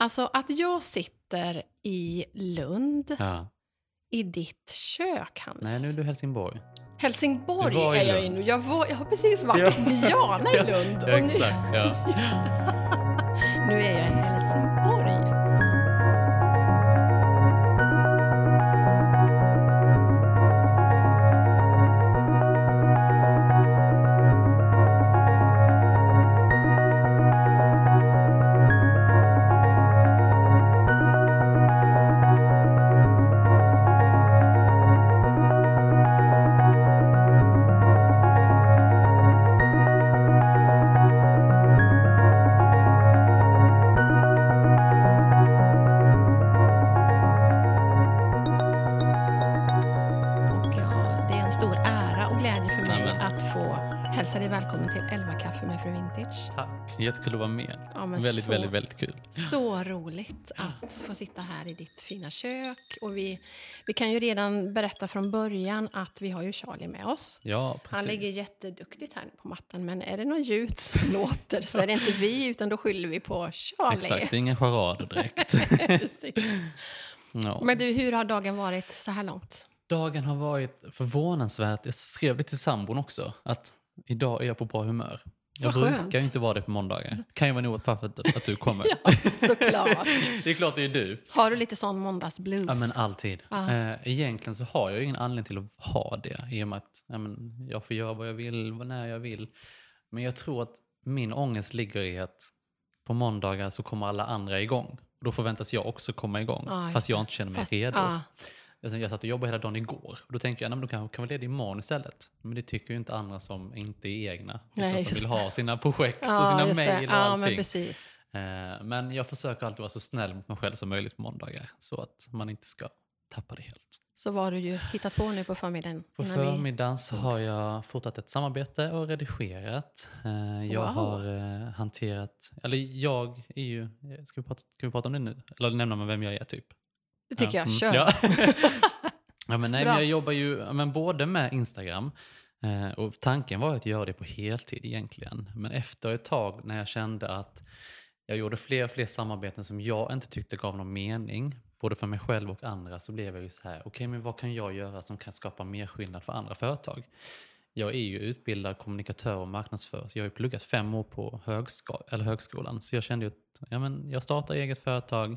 Alltså att jag sitter i Lund, Ja. i ditt kök, Hannes. Nej, nu är du Helsingborg. Helsingborg Du är jag i nu. Jag, var, jag har precis varit hos Diana i Lund. Ja, och nu, exakt. Ja. Nu är jag Jättekul att vara med. Ja, väldigt, så- väldigt, väldigt kul. Så roligt att få sitta här i ditt fina kök. Och vi, vi kan ju redan berätta från början att vi har ju Charlie med oss. Ja, precis. Han ligger jätteduktigt här på mattan, men är det något ljud som låter så är det inte vi, utan då skyller vi på Charlie. Exakt, det är ingen charader direkt. Ja. Men du, hur har dagen varit så här långt? Dagen har varit förvånansvärt... Jag skrev det till sambon också, att idag är jag på bra humör. Jag Vad brukar ju inte vara det på måndagar. kan ju vara nog för att, att du kommer. Ja, såklart. Det är klart det är du. Har du lite sån måndagsblues? Ja, men alltid. Ja. Eh, egentligen så har jag ingen anledning till att ha det i och med att ja, men, jag får göra vad jag vill, när jag vill. Men jag tror att min ångest ligger i att på måndagar så kommer alla andra igång. Och då förväntas jag också komma igång, just fast jag inte känner mig Fast- redo. ja. Alltså, Jag satt och jobbade hela dagen igår och då tänker jag att då kan kan vara ledig imorgon istället. Men det tycker ju inte andra som inte är egna. Nej, utan som vill det. ha sina projekt och Ja, sina just det. mejl och Ja, men allting. precis. Eh, Men jag försöker alltid vara så snäll mot mig själv som möjligt på måndagar så att man inte ska tappa det helt. Så vad har du ju hittat på nu på förmiddagen? På förmiddagen så har jag fotat ett samarbete och redigerat. Eh, Jag Wow. har eh, hanterat, eller jag är ju, ska vi, prata, ska vi prata om det nu? Eller nämna vem jag är typ? Det tycker Ja, jag. Kör. Ja. ja, men nej, men jag jobbar ju men både med Instagram eh, och tanken var att göra det på heltid egentligen. Men efter ett tag när jag kände att jag gjorde fler och fler samarbeten som jag inte tyckte gav någon mening, både för mig själv och andra, så blev jag ju så här, okej men vad kan jag göra som kan skapa mer skillnad för andra företag? Jag är ju utbildad kommunikatör och marknadsförare, så jag har ju pluggat fem år på högsko- eller högskolan. Så jag kände ju att ja, men jag startar eget företag,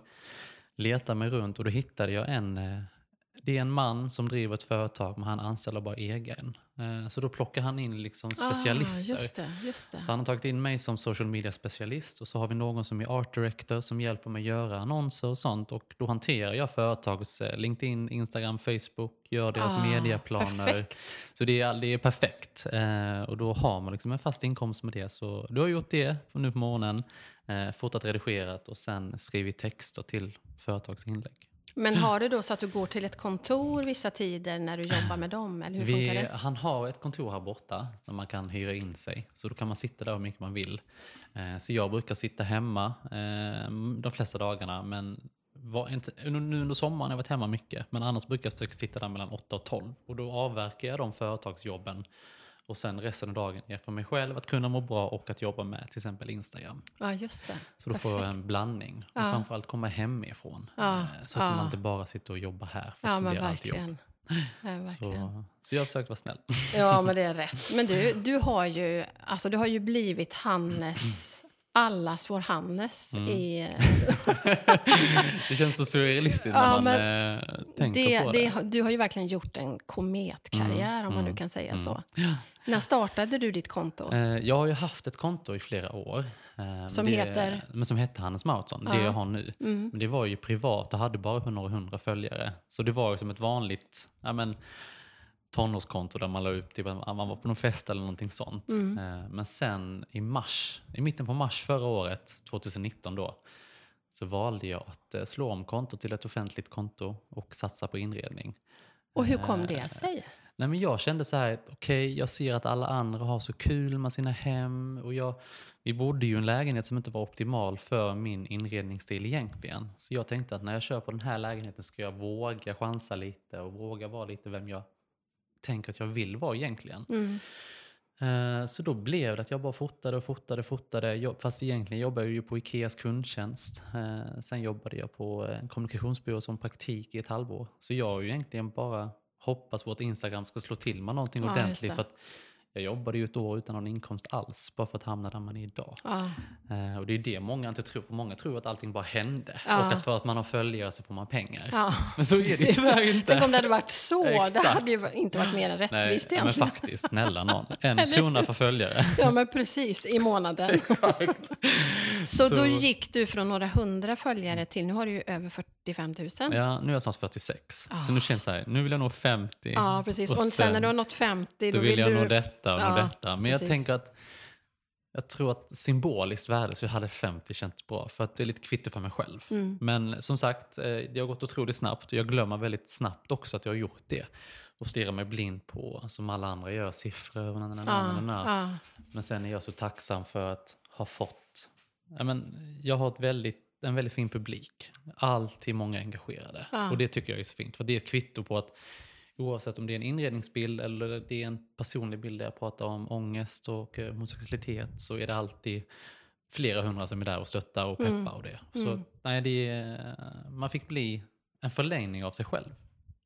letade mig runt och då hittade jag en, eh, det är en man som driver ett företag men han anställer bara egen. Eh, Så då plockar han in liksom specialister. Ah, just det, just det. Så han har tagit in mig som social media specialist och så har vi någon som är art director som hjälper mig göra annonser och sånt och då hanterar jag företags eh, LinkedIn, Instagram, Facebook, gör deras Ah, medieplaner. perfekt. Så det är, det är perfekt eh, och då har man liksom en fast inkomst med det. Så du har gjort det nu på morgonen, fotat, redigerat och sen skrivit texter till företagsinlägg. Men har du då så att du går till ett kontor vissa tider när du jobbar med dem? Eller hur Vi, funkar det? han har ett kontor här borta där man kan hyra in sig. Så då kan man sitta där hur mycket man vill. Eh, så jag brukar sitta hemma eh, de flesta dagarna. Men var inte, nu nu under sommaren har jag varit hemma mycket. Men annars brukar jag sitta där mellan 8 och 12. Och då avverkar jag de företagsjobben. Och sen resten av dagen är för mig själv att kunna må bra och att jobba med till exempel Instagram. Ja, just det. Så då får jag en blandning. Och Ja. framförallt komma hemifrån. Ja, eh, Så att ja. man inte bara sitter och jobbar här. För Ja, att det blir allt jobb. Ja, verkligen. Så, så jag har försökt vara snäll. Ja, men det är rätt. Men du, du har ju, alltså, du har ju blivit Hannes, allas vår Hannes. Mm. I, Det känns så surrealistiskt Ja, när man eh, tänker det, på det. det, du har ju verkligen gjort en kometkarriär, om man nu kan säga så. När startade du ditt konto? Eh, Jag har ju haft ett konto i flera år. eh, Som det, heter? Men som hette Hannes Mausson, det Ja. jag har nu. Mm. Men det var ju privat och hade bara några hundra följare. Så det var ju som ett vanligt ja, men, tonårskonto där man la upp typ, att man var på någon fest eller någonting sånt. Mm. Eh, Men sen i mars, i mitten på mars förra året, 2019 då, så valde jag att eh, slå om kontot till ett offentligt konto och satsa på inredning. Och hur kom Eh, det sig? Nej, men jag kände så här, okej, jag ser att alla andra har så kul med sina hem. Och jag, vi bodde ju i en lägenhet som inte var optimal för min inredningsstil egentligen. Så jag tänkte att när jag kör på den här lägenheten ska jag våga chansa lite och våga vara lite vem jag tänker att jag vill vara egentligen. Mm. Eh, Så då blev det att jag bara fotade och fotade och fotade. Fast egentligen jobbade jag ju på Ikeas kundtjänst. Eh, Sen jobbade jag på en kommunikationsbyrå som praktik i ett halvår. Så jag har ju egentligen bara hoppats på att Instagram ska slå till med någonting Ja, ordentligt. För att jag jobbade ju ett år utan någon inkomst alls, bara för att hamna där man är idag. Ja. Eh, Och det är det många inte tror. För många tror att allting bara hände. Ja. Och att för att man har följare så får man pengar. Ja. Men så är det Precis. tyvärr inte. Tänk om det hade varit så. Det Exakt. hade ju inte varit mer än Nej, rättvist men egentligen. faktiskt, snälla någon. En krona för följare. Ja, men precis. I månaden. Så, då Så- gick du från några hundra följare till, nu har du ju över 45 000. Ja, Ja, nu är jag snart 46. Så nu känns det så här, nu vill jag nå 50. precis. Och sen när du har nått 50, då då vill jag du... nå detta och nå Ja, detta. Men jag precis. tänker att jag tror att symboliskt värde så hade 50 känts bra. För att det är lite kvitto för mig själv. Mm. Men som sagt, eh, det har gått otroligt snabbt. Och jag glömmer väldigt snabbt också att jag har gjort det. Och stirrar mig blind på, som alla andra gör, siffror och na, na, na, na, na, na. Ja, Men sen är jag så tacksam för att ha fått... Ja, men, jag har ett väldigt, en väldigt fin publik. Alltid många engagerade. Ja. Och det tycker jag är så fint. För det är ett kvitto på att oavsett om det är en inredningsbild eller det är en personlig bild där jag pratar om ångest och eh, homosexualitet så är det alltid flera hundra som är där och stöttar och peppar Mm. och det. Så Mm. nej, det är, man fick bli en förlängning av sig själv.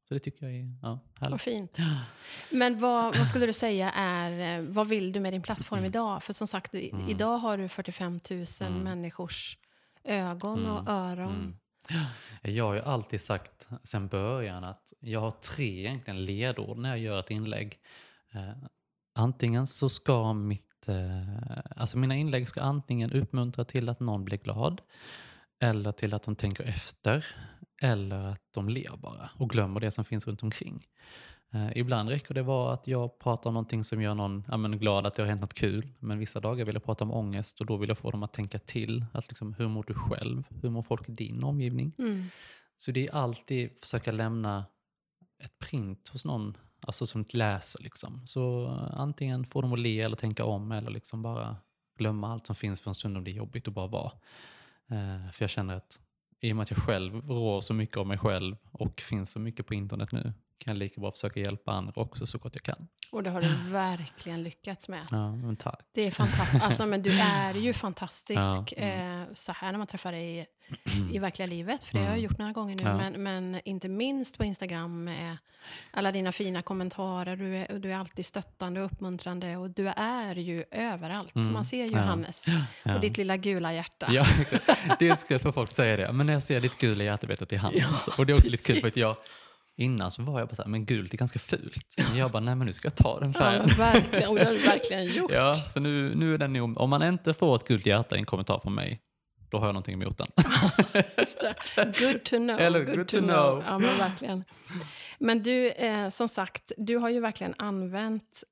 Så det tycker jag är ja, vad härligt. fint. Men vad, vad skulle du säga är, eh, vad vill du med din plattform idag? För som sagt, Mm. idag har du 45 000 Mm. människors ögon och öron. Jag har ju alltid sagt sen början att jag har tre egentligen ledord när jag gör ett inlägg. Eh, antingen så ska mitt, eh, alltså mina inlägg ska antingen uppmuntra till att någon blir glad, eller till att de tänker efter, eller att de ler bara och glömmer det som finns runt omkring. Eh, ibland räcker det vara att jag pratar om någonting som gör någon ja, men glad att det har hänt något kul. Men vissa dagar vill jag prata om ångest och då vill jag få dem att tänka till. Att liksom, hur mår du själv? Hur mår folk i din omgivning? Mm. Så det är alltid försöka lämna ett print hos någon alltså som läser. Liksom. Så eh, antingen få dem att le eller tänka om eller liksom bara glömma allt som finns för en stund om det är jobbigt och bara vara. Eh, för jag känner att i och med att jag själv rår så mycket av mig själv och finns så mycket på internet nu kan jag lika bra försöka hjälpa andra också så gott jag kan. Och det har du verkligen lyckats med. Ja, men tack. Det är fantastiskt. Alltså, men du är ju fantastisk Ja, mm. eh, så här när man träffar dig i, i verkliga livet. För det har jag Mm. gjort några gånger nu. Ja. Men, men inte minst på Instagram med alla dina fina kommentarer. Du är, du är alltid stöttande och uppmuntrande. Och du är ju överallt. Mm. Man ser ju Ja. Hannes och ditt lilla gula hjärta. Ja, exakt. det är så kul för folk säger det. Men när jag ser ditt gula hjärta vet jag att det är hans. och det är också lite kul för att jag Innan så var jag bara så här, men gult är ganska fult. Men jag bara, nej men nu ska jag ta den Ja, färgen. men verkligen. Och det har du verkligen gjort. Ja, så nu, nu är den nog, om man inte får ett gult hjärta i en kommentar från mig, då har jag någonting emot den. Good to know. Eller good to know. Ja, men verkligen. Men du, eh, som sagt, du har ju verkligen använt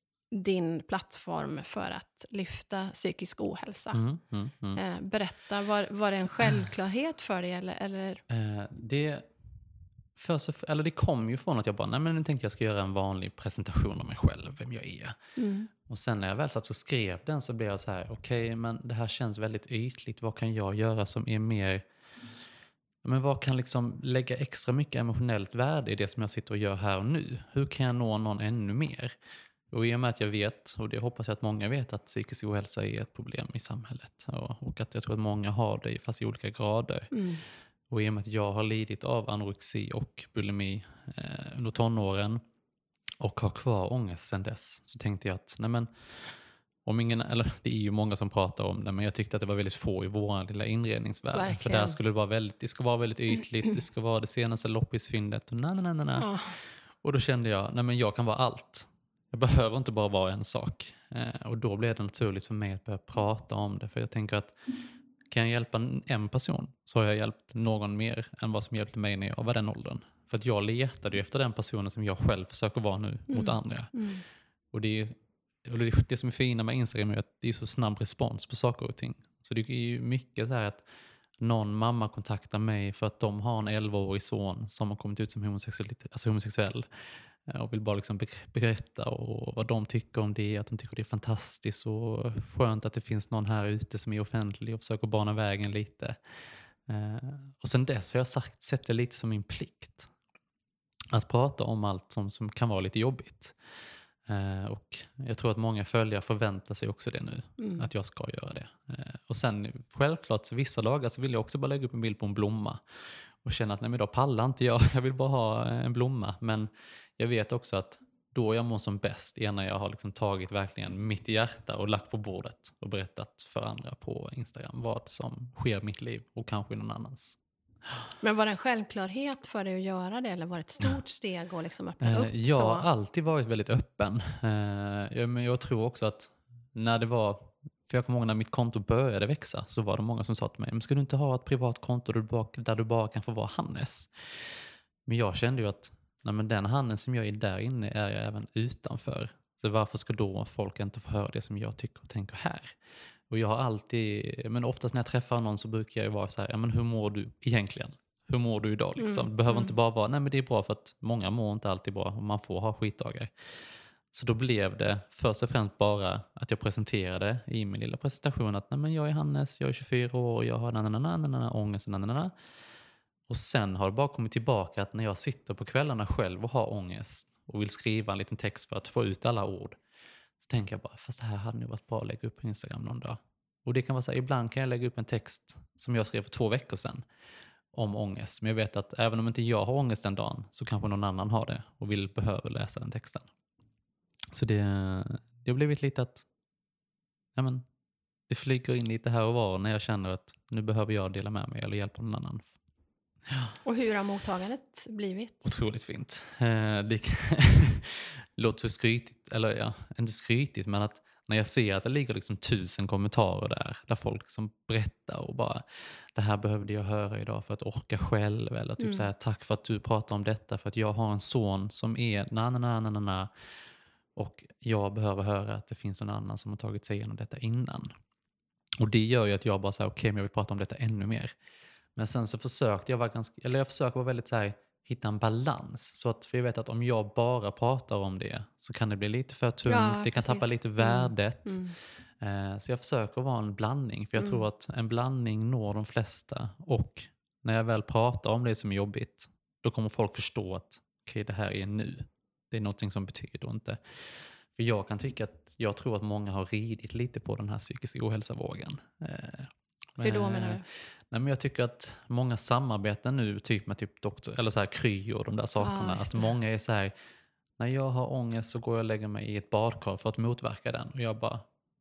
din plattform för att lyfta psykisk ohälsa. Mm, mm, mm. Eh, berätta, var, var det en självklarhet för dig? Eller, eller? Eh, det, för så, eller det kom ju från att jag bara, nej men nu tänkte jag ska göra en vanlig presentation av mig själv, vem jag är. Mm. Och sen när jag väl satt och skrev den så blev jag så här, okej men det här känns väldigt ytligt, vad kan jag göra som är mer men vad kan liksom lägga extra mycket emotionellt värde i det som jag sitter och gör här och nu? Hur kan jag nå någon ännu mer? Och i och med att jag vet, och det hoppas jag att många vet, att psykisk ohälsa är ett problem i samhället. Och, och att jag tror att många har det, fast i olika grader. Mm. Och i och med att jag har lidit av anorexi och bulimi eh, under tonåren och har kvar ångest sedan dess så tänkte jag att nej men, om ingen, eller det är ju många som pratar om det men jag tyckte att det var väldigt få i vår lilla inredningsvärld. För Verkligen. där skulle det vara väldigt, det ska vara väldigt ytligt, det ska vara det senaste loppisfyndet och na, na, na, na. Ja. Och då kände jag, nej men jag kan vara allt. Jag behöver inte bara vara en sak. Eh, och då blev det naturligt för mig att börja prata om det. För jag tänker att kan jag hjälpa en- person så har jag hjälpt någon mer än vad som hjälpte mig när jag var den åldern. För att jag letade ju efter den personen som jag själv försöker vara nu mot andra. Mm. Och det, är, det, det som är fina med Instagram är att det är så snabb respons på saker och ting. Så det är ju mycket så här att någon mamma kontaktar mig för att de har en 11-årig son som har kommit ut som homosexuell, alltså homosexuell och vill bara liksom be- berätta och vad de tycker om det, att de tycker det är fantastiskt och skönt att det finns någon här ute som är offentlig och försöker bana vägen lite. Eh, Och sen dess har jag sagt, sett det lite som min plikt att prata om allt som, som kan vara lite jobbigt. Eh, och jag tror att många följare förväntar sig också det nu, Mm. att jag ska göra det. Eh, och sen självklart, så vissa dagar så vill jag också bara lägga upp en bild på en blomma och känna att nej men idag pallar inte jag, jag vill bara ha en blomma. Men jag vet också att då jag mår som bäst är när jag har liksom tagit verkligen mitt hjärta och lagt på bordet och berättat för andra på Instagram vad som sker i mitt liv och kanske någon annans. Men var det en självklarhet för dig att göra det eller var det ett stort steg att liksom öppna Eh, upp? Jag har så? alltid varit väldigt öppen. Eh, men jag tror också att när det var, för jag kommer ihåg när mitt konto började växa så var det många som sa till mig, men ska du inte ha ett privat konto där du bara, där du bara kan få vara Hannes? Men jag kände ju att nej, men den Hannes som jag är där inne är jag även utanför. Så varför ska då folk inte få höra det som jag tycker och tänker här? Och jag har alltid, men oftast när jag träffar någon så brukar jag vara så här, ja men hur mår du egentligen? Hur mår du idag liksom? Mm, Det behöver mm. inte bara vara, nej men det är bra för att många mår inte alltid bra och man får ha skitdagar. Så då blev det först och främst bara att jag presenterade i min lilla presentation att nej men jag är Hannes, jag är 24 år och jag har nananana, nanana, ångest och nananana. Och sen har det bara kommit tillbaka att när jag sitter på kvällarna själv och har ångest och vill skriva en liten text för att få ut alla ord så tänker jag bara, fast det här hade nog varit bra att lägga upp på Instagram någon dag. Och det kan vara så här, ibland kan jag lägga upp en text som jag skrev för två veckor sedan om ångest. Men jag vet att även om inte jag har ångest den dagen så kanske någon annan har det och vill behöver läsa den texten. Så det, det har blivit lite att ja men, det flyger in lite här och var när jag känner att nu behöver jag dela med mig eller hjälpa någon annan. Och hur har mottagandet blivit? Otroligt fint. Eh, det låter skrytigt, eller ja, inte skrytigt, men att när jag ser att det ligger liksom tusen kommentarer där, där folk som berättar och bara det här behövde jag höra idag för att orka själv, eller typ Mm. så här, tack för att du pratar om detta, för att jag har en son som är na na na na na na och jag behöver höra att det finns någon annan som har tagit sig igenom detta innan. Och det gör ju att jag bara säger okej, men jag vill prata om detta ännu mer. Men sen så försökte jag vara ganska, eller jag försöker vara väldigt så här, hitta en balans. Så att, för jag vet att om jag bara pratar om det så kan det bli lite för tungt, Ja, det kan tappa lite Mm. värdet. Mm. Eh, så jag försöker vara en blandning, för jag Mm. tror att en blandning når de flesta. Och när jag väl pratar om det som är jobbigt, då kommer folk förstå att okej, det här är nu. Det är någonting som betyder inte. För jag kan tycka att jag tror att många har ridit lite på den här psykiska ohälsovågen. Eh, Hur då eh, menar du? Nej, men jag tycker att många samarbeten nu, typ med typ doktor, eller så här Kry och de där sakerna, just att många är så här, när jag har ångest så går jag och lägger mig i ett badkar för att motverka den. Och jag bara,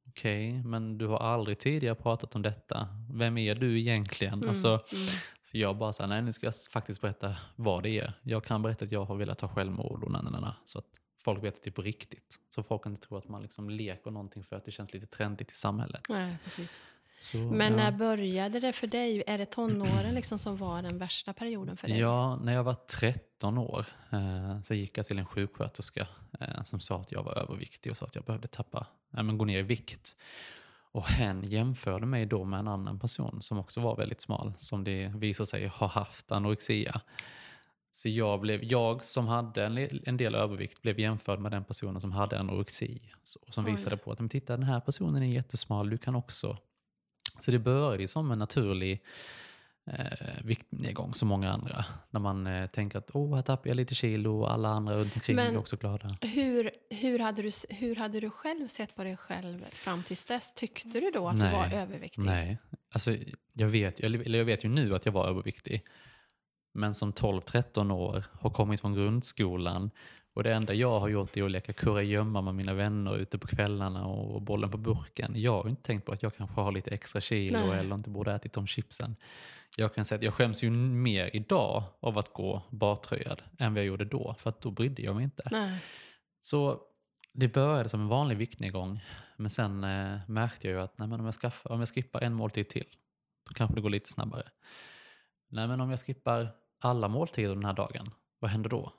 okej, men du har aldrig tidigare pratat om detta. Vem är du egentligen? Mm. Alltså, Mm. så jag bara, så här, nej nu ska jag faktiskt berätta vad det är. Jag kan berätta att jag har velat ha självmord och na, na, na, na, så att folk vet det på riktigt. Så folk inte tror att man liksom leker någonting för att det känns lite trendigt i samhället. Nej, precis. Så, Men ja. när började det för dig? Är det tonåren liksom som var den värsta perioden för dig? Ja, när jag var 13 år eh, så gick jag till en sjuksköterska eh, som sa att jag var överviktig och sa att jag behövde tappa, men gå ner i vikt. Och hen jämförde mig då med en annan person som också var väldigt smal, som det visar sig ha haft anorexia. Så jag, blev, jag som hade en, en del övervikt blev jämförd med den personen som hade anorexi. Så, som Oj. visade på att men titta, den här personen är jättesmal, du kan också. Så det började som en naturlig eh, viktnedgång som många andra. När man eh, tänker att oh, här tappar jag lite kilo och alla andra runt omkring Men- är också glada. Hur, hur, hade du, hur hade du själv sett på dig själv fram tills dess? Tyckte du då att Nej. du var överviktig? Nej, alltså jag vet, eller jag vet ju nu att jag var överviktig. Men som 12-13 år har kommit från grundskolan och det enda jag har gjort är att leka kurragömma med mina vänner ute på kvällarna och bollen på burken. Jag har inte tänkt på att jag kanske har lite extra kilo Nej. eller inte borde ätit de chipsen. Jag kan säga att jag skäms ju mer idag av att gå bartröjad än vad jag gjorde då, för att då brydde jag mig inte. Nej. Så det började som en vanlig viktnedgång. Men sen eh, märkte jag ju att nej, men om, jag skaffar, om jag skippar en måltid till, då kanske det går lite snabbare. Nej, men om jag skippar alla måltider den här dagen, vad händer då?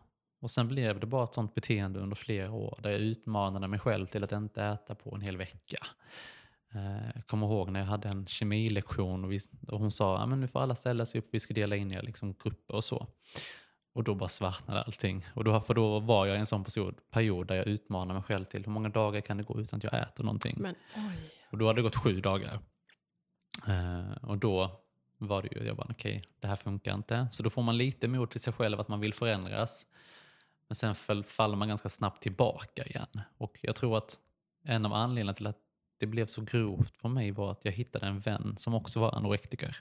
Och sen blev det bara ett sånt beteende under flera år där jag utmanade mig själv till att inte äta på en hel vecka. Eh, Jag kommer ihåg när jag hade en kemilektion och, vi, och hon sa att nu får alla ställa sig upp, vi ska dela in er liksom grupper och så. Och då bara svartnade allting. Och då, för då var jag i en sån period, period där jag utmanade mig själv till hur många dagar kan det gå utan att jag äter någonting. Men. Och då hade det gått sju dagar. Eh, och då var det ju, jag bara okej, det här funkar inte. Så då får man lite mod till sig själv att man vill förändras. Men sen fall, faller man ganska snabbt tillbaka igen. Och jag tror att en av anledningarna till att det blev så grovt för mig var att jag hittade en vän som också var anorektiker.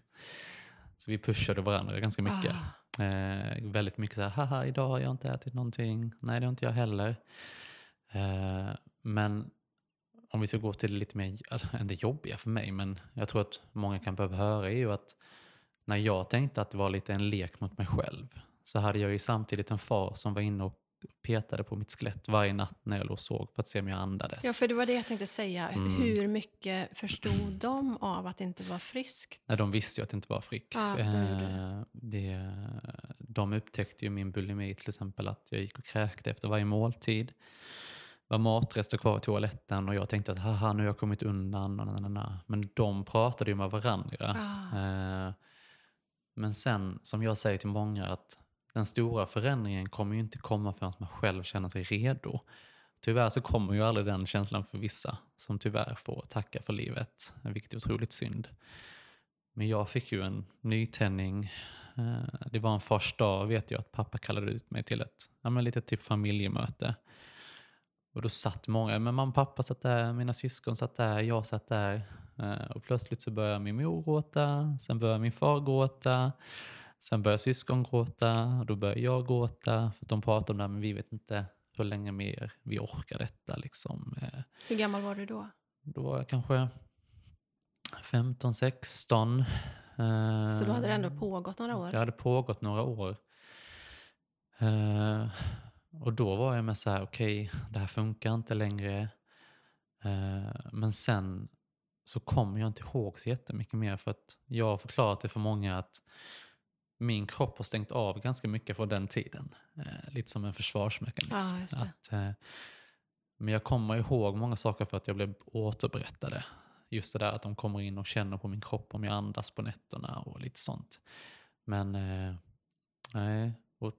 Så vi pushade varandra ganska mycket. Ah. Eh, väldigt mycket så här, haha idag har jag inte ätit någonting. Nej det har inte jag heller. Eh, men om vi ska gå till det lite mer, eller det jobbiga för mig, men jag tror att många kan behöva höra är ju att när jag tänkte att det var lite en lek mot mig själv så hade jag ju samtidigt en far som var inne och petade på mitt skelett varje natt när jag låg och såg för att se om jag andades. Ja, för det var det jag tänkte säga. Mm. Hur mycket förstod de av att det inte var friskt? Nej, de visste ju att det inte var frick. Ja, det. Eh, det, de upptäckte ju min bulimi till exempel, att jag gick och kräkte efter varje måltid. Det var matrester kvar i toaletten och jag tänkte att haha, nu har jag kommit undan. Och na, na, na. Men de pratade ju med varandra. Ah. Eh, Men sen, som jag säger till många, att den stora förändringen kommer ju inte komma förrän man själv känner sig redo. Tyvärr så kommer ju aldrig den känslan för vissa som tyvärr får tacka för livet, vilket är otroligt synd. Men jag fick ju en nytändning. Eh, det var en fars dag vet jag att pappa kallade ut mig till ett ja, men lite typ familjemöte. Och då satt många, men mamma och pappa satt där, mina syskon satt där, jag satt där. Eh, och plötsligt så började min mor gråta, sen började min far gråta. Sen började syskon gråta och då började jag gråta. För att de pratade om det här, men vi vet inte hur länge mer vi orkar detta. Liksom. Eh, Hur gammal var du då? Då var jag kanske 15, 16. Eh, Så då hade det ändå pågått några år? Det hade pågått några år. Eh, och då var jag med så här, okej, det här funkar inte längre. Eh, men sen så kommer jag inte ihåg så jättemycket mer för att jag har förklarat det för många att min kropp har stängt av ganska mycket från den tiden. Eh, lite som en försvarsmekanism. Ja, att, eh, men jag kommer ihåg många saker för att jag blev återberättade. Just det där att de kommer in och känner på min kropp om jag andas på nätterna och lite sånt. Men eh, nej, och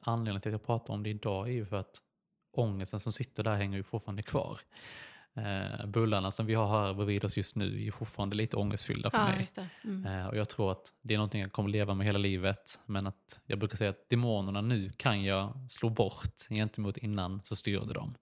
anledningen till att jag pratar om det idag är ju för att ångesten som sitter där hänger ju fortfarande kvar. Eh, bullarna som vi har här bredvid oss just nu är fortfarande lite ångestfyllda för Ja, mig. Mm. Eh, och jag tror att det är någonting jag kommer leva med hela livet. Men att jag brukar säga att demonerna nu kan jag slå bort gentemot innan så styrde de.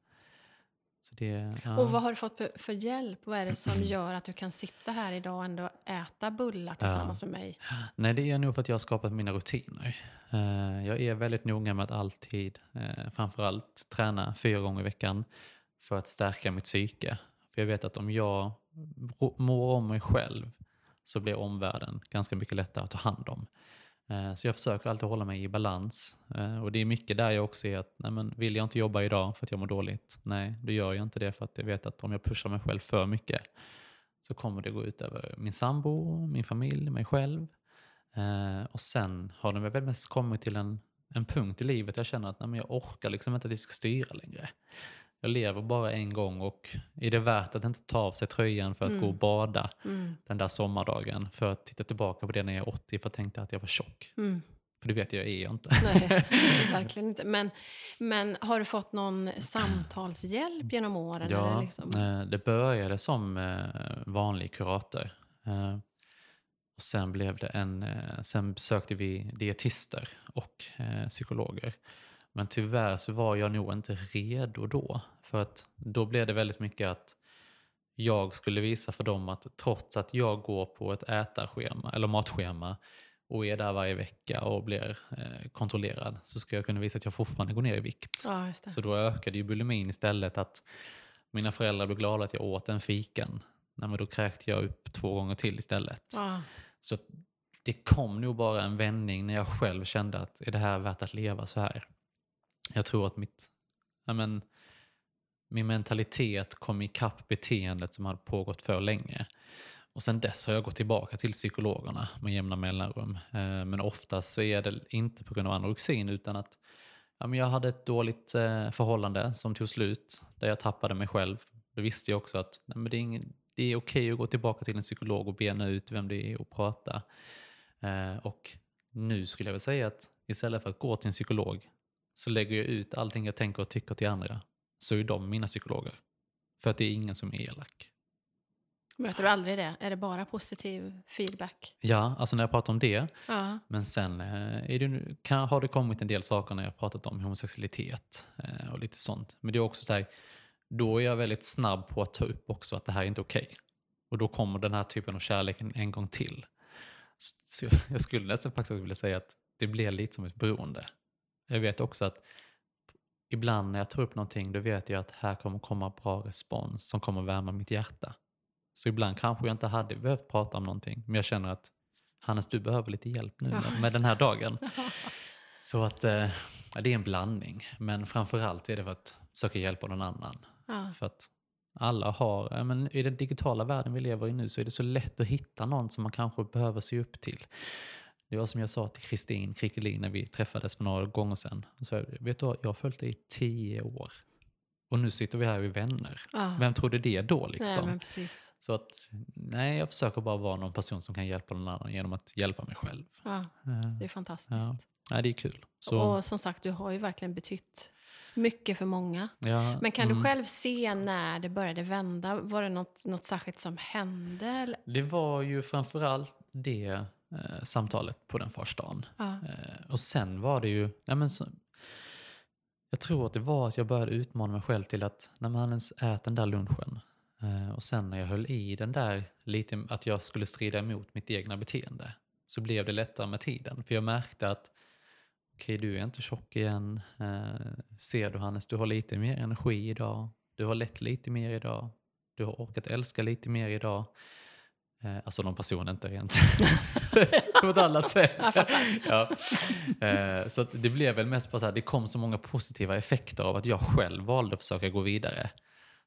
Så det, ja. Och vad har du fått för- hjälp? Vad är det som gör att du kan sitta här idag och ändå äta bullar tillsammans med mig? Nej, det är nog för att jag har skapat mina rutiner. Eh, jag är väldigt noga med att alltid, uh, framförallt träna fyra gånger i veckan för att stärka mitt psyke. För jag vet att om jag mår om mig själv så blir omvärlden ganska mycket lättare att ta hand om. Eh, så jag försöker alltid hålla mig i balans. Eh, och det är mycket där jag också är att, nej men vill jag inte jobba idag för att jag mår dåligt? Nej, då gör jag inte det för att jag vet att om jag pushar mig själv för mycket så kommer det gå ut över min sambo, min familj, mig själv. Eh, och sen har det väl mest kommit till en, en punkt i livet där jag känner att nej, men jag orkar liksom inte att det ska styra längre. Jag lever bara en gång och är det värt att inte ta av sig tröjan för att gå och bada Mm. den där sommardagen för att titta tillbaka på det när jag är 80 för att tänkte att jag var tjock. Mm. För det vet jag, jag är jag inte. Nej, verkligen inte. Men, men har du fått någon samtalshjälp genom åren? Ja, liksom? eh, det började som eh, vanlig kurator. Eh, och sen, blev det en, sen besökte vi dietister och psykologer. Men tyvärr så var jag nog inte redo då. För att då blev det väldigt mycket att jag skulle visa för dem att trots att jag går på ett ätarschema eller matschema och är där varje vecka och blir eh, kontrollerad så ska jag kunna visa att jag fortfarande går ner i vikt. Ja. Så då ökade ju bulimin istället att mina föräldrar blev glada att jag åt en fiken. Nej, men då kräkte jag upp två gånger till istället. Ja. Så det kom nog bara en vändning när jag själv kände att är det här värt att leva så här? Jag tror att mitt, ja, men, min mentalitet kom ikapp beteendet som hade pågått för länge. Och sen dess har jag gått tillbaka till psykologerna med jämna mellanrum. Eh, men oftast så är det inte på grund av anorexin utan att ja, men jag hade ett dåligt eh, förhållande som tog slut där jag tappade mig själv. Då visste jag också att nej, men det är, ingen, det är okej att gå tillbaka till en psykolog och bena ut vem det är och prata. Eh, och nu skulle jag väl säga att istället för att gå till en psykolog så lägger jag ut allting jag tänker och tycker till andra. Så är de mina psykologer. För att det är ingen som är elak. Möter du aldrig det? Är det bara positiv feedback? Ja, alltså när jag pratar om det. Ja. Men sen eh, är det, nu- kan, har det kommit en del saker när jag har pratat om homosexualitet eh, och lite sånt. Men det är också så här, då är jag väldigt snabb på att ta upp också att det här är inte okej. Och då kommer den här typen av kärlek en, gång till. Så, jag skulle nästan faktiskt vilja säga att det blir lite som ett beroende. Jag vet också att ibland när jag tar upp någonting då vet jag att här kommer komma bra respons som kommer värma mitt hjärta. Så ibland kanske jag inte hade behövt prata om någonting men jag känner att Hannes du behöver lite hjälp nu med, med den här dagen. Så att eh, det är en blandning. Men framförallt är det för att försöka hjälpa någon annan. Ja. För att alla har, men i den digitala världen vi lever i nu så är det så lätt att hitta någon som man kanske behöver se upp till. Det var som jag sa till Kristin Krickelin när vi träffades för några gånger sedan. Så jag, vet du vad, jag har följt dig i tio år. Och nu sitter vi här och är vänner. Ja. Vem trodde det då liksom? Nej. Så att, nej, jag försöker bara vara någon person som kan hjälpa någon annan genom att hjälpa mig själv. Ja, Eh, det är fantastiskt. Ja. Nej, det är kul. Så, Och som sagt, du har ju verkligen betytt mycket för många. ja, Men kan du mm. själv se när det började vända? Var det något, något särskilt som hände? Eller? Det var ju framförallt det eh, samtalet på den första. Ja. Eh, och sen var det ju, nej men så, jag tror att det var att jag började utmana mig själv till att när man ens äter den där lunchen eh, och sen när jag höll i den där lite, att jag skulle strida emot mitt egna beteende så blev det lättare med tiden. För jag märkte att okej, du är inte tjock igen. Eh, ser du Hannes, du har lite mer energi idag. Du har lätt lite mer idag. Du har orkat älska lite mer idag. Eh, alltså någon person, inte rent på ett annat sätt. Ja. eh, så det blev väl mest bara så här, det kom så många positiva effekter av att jag själv valde att försöka gå vidare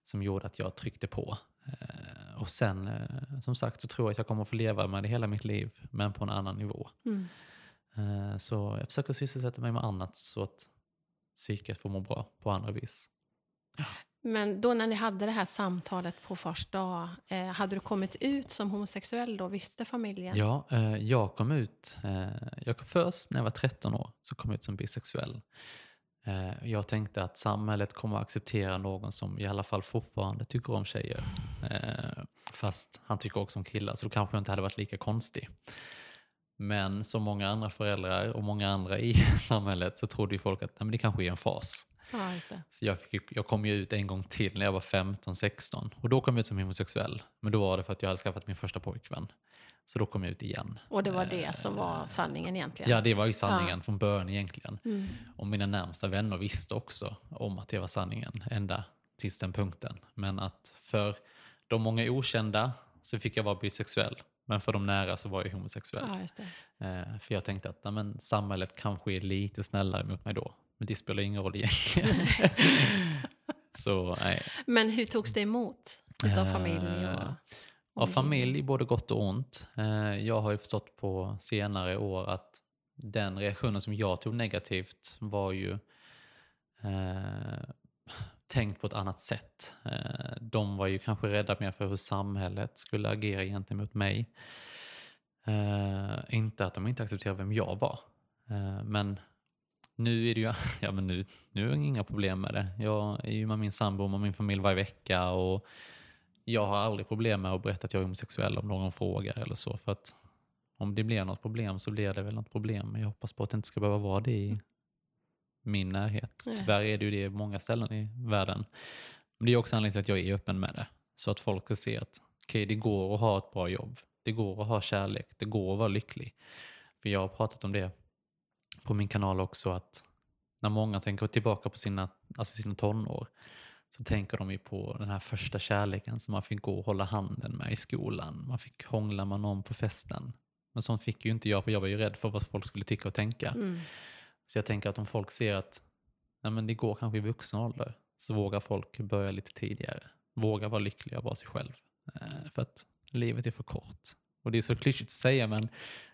som gjorde att jag tryckte på. Eh, och sen, eh, som sagt, så tror jag att jag kommer att få leva med det hela mitt liv, men på en annan nivå. Mm. Eh, så jag försöker sysselsätta mig med annat så att psyket får må bra på andra vis. Men då när ni hade det här samtalet på fars dag, eh, hade du kommit ut som homosexuell då? Visste familjen? Ja, eh, jag kom ut, eh, jag kom först när jag var 13 år, så kom jag ut som bisexuell. Eh, jag tänkte att samhället kommer att acceptera någon som i alla fall fortfarande tycker om tjejer. Eh, fast han tycker också om killar, så då kanske jag inte hade varit lika konstig. Men som många andra föräldrar och många andra i samhället så trodde ju folk att nej, men det kanske är en fas. Ja, just det. Så jag, fick, jag kom ju ut en gång till när jag var 15-16 och då kom jag ut som homosexuell. Men då var det för att jag hade skaffat min första pojkvän. Så då kom jag ut igen. Och det var det som var sanningen egentligen? Ja, det var ju sanningen från början egentligen. Mm. Och mina närmsta vänner visste också om att det var sanningen ända tills den punkten. Men att för de många okända så fick jag vara bisexuell. Men för de nära så var jag homosexuell. Ja. Eh, för jag tänkte att nej, men, samhället kanske är lite snällare mot mig då. Men det spelar ingen roll egentligen. så nej. Men hur togs det emot utav familj? Och Eh, Av omgivning? familj, både gott och ont. Eh, Jag har ju förstått på senare år att den reaktionen som jag tog negativt var ju eh, tänkt på ett annat sätt. Eh, de var ju kanske rädda mer för hur samhället skulle agera gentemot mig. Eh, inte att de inte accepterade vem jag var. Eh, men nu är det ju, ja men nu, nu är det inga problem med det. Jag är ju med min sambo och min familj varje vecka och jag har aldrig problem med att berätta att jag är homosexuell om någon frågar eller så. För att om det blir något problem så blir det väl något problem. Men jag hoppas på att det inte ska behöva vara det i min närhet. Tyvärr är det ju det på många ställen i världen. Men det är också anledningen till att jag är öppen med det. Så att folk ska se att okej, det går att ha ett bra jobb. Det går att ha kärlek. Det går att vara lycklig. För jag har pratat om det på min kanal också att när många tänker tillbaka på sina, alltså sina tonår så tänker de ju på den här första kärleken som man fick gå och hålla handen med i skolan. Man fick hångla med någon på festen. Men sånt fick ju inte jag för jag var ju rädd för vad folk skulle tycka och tänka. Mm. Så jag tänker att om folk ser att nej men det går kanske i vuxen ålder så vågar folk börja lite tidigare. Våga vara lyckliga och vara sig själv. Eh, för att livet är för kort. Och det är så klyschigt att säga men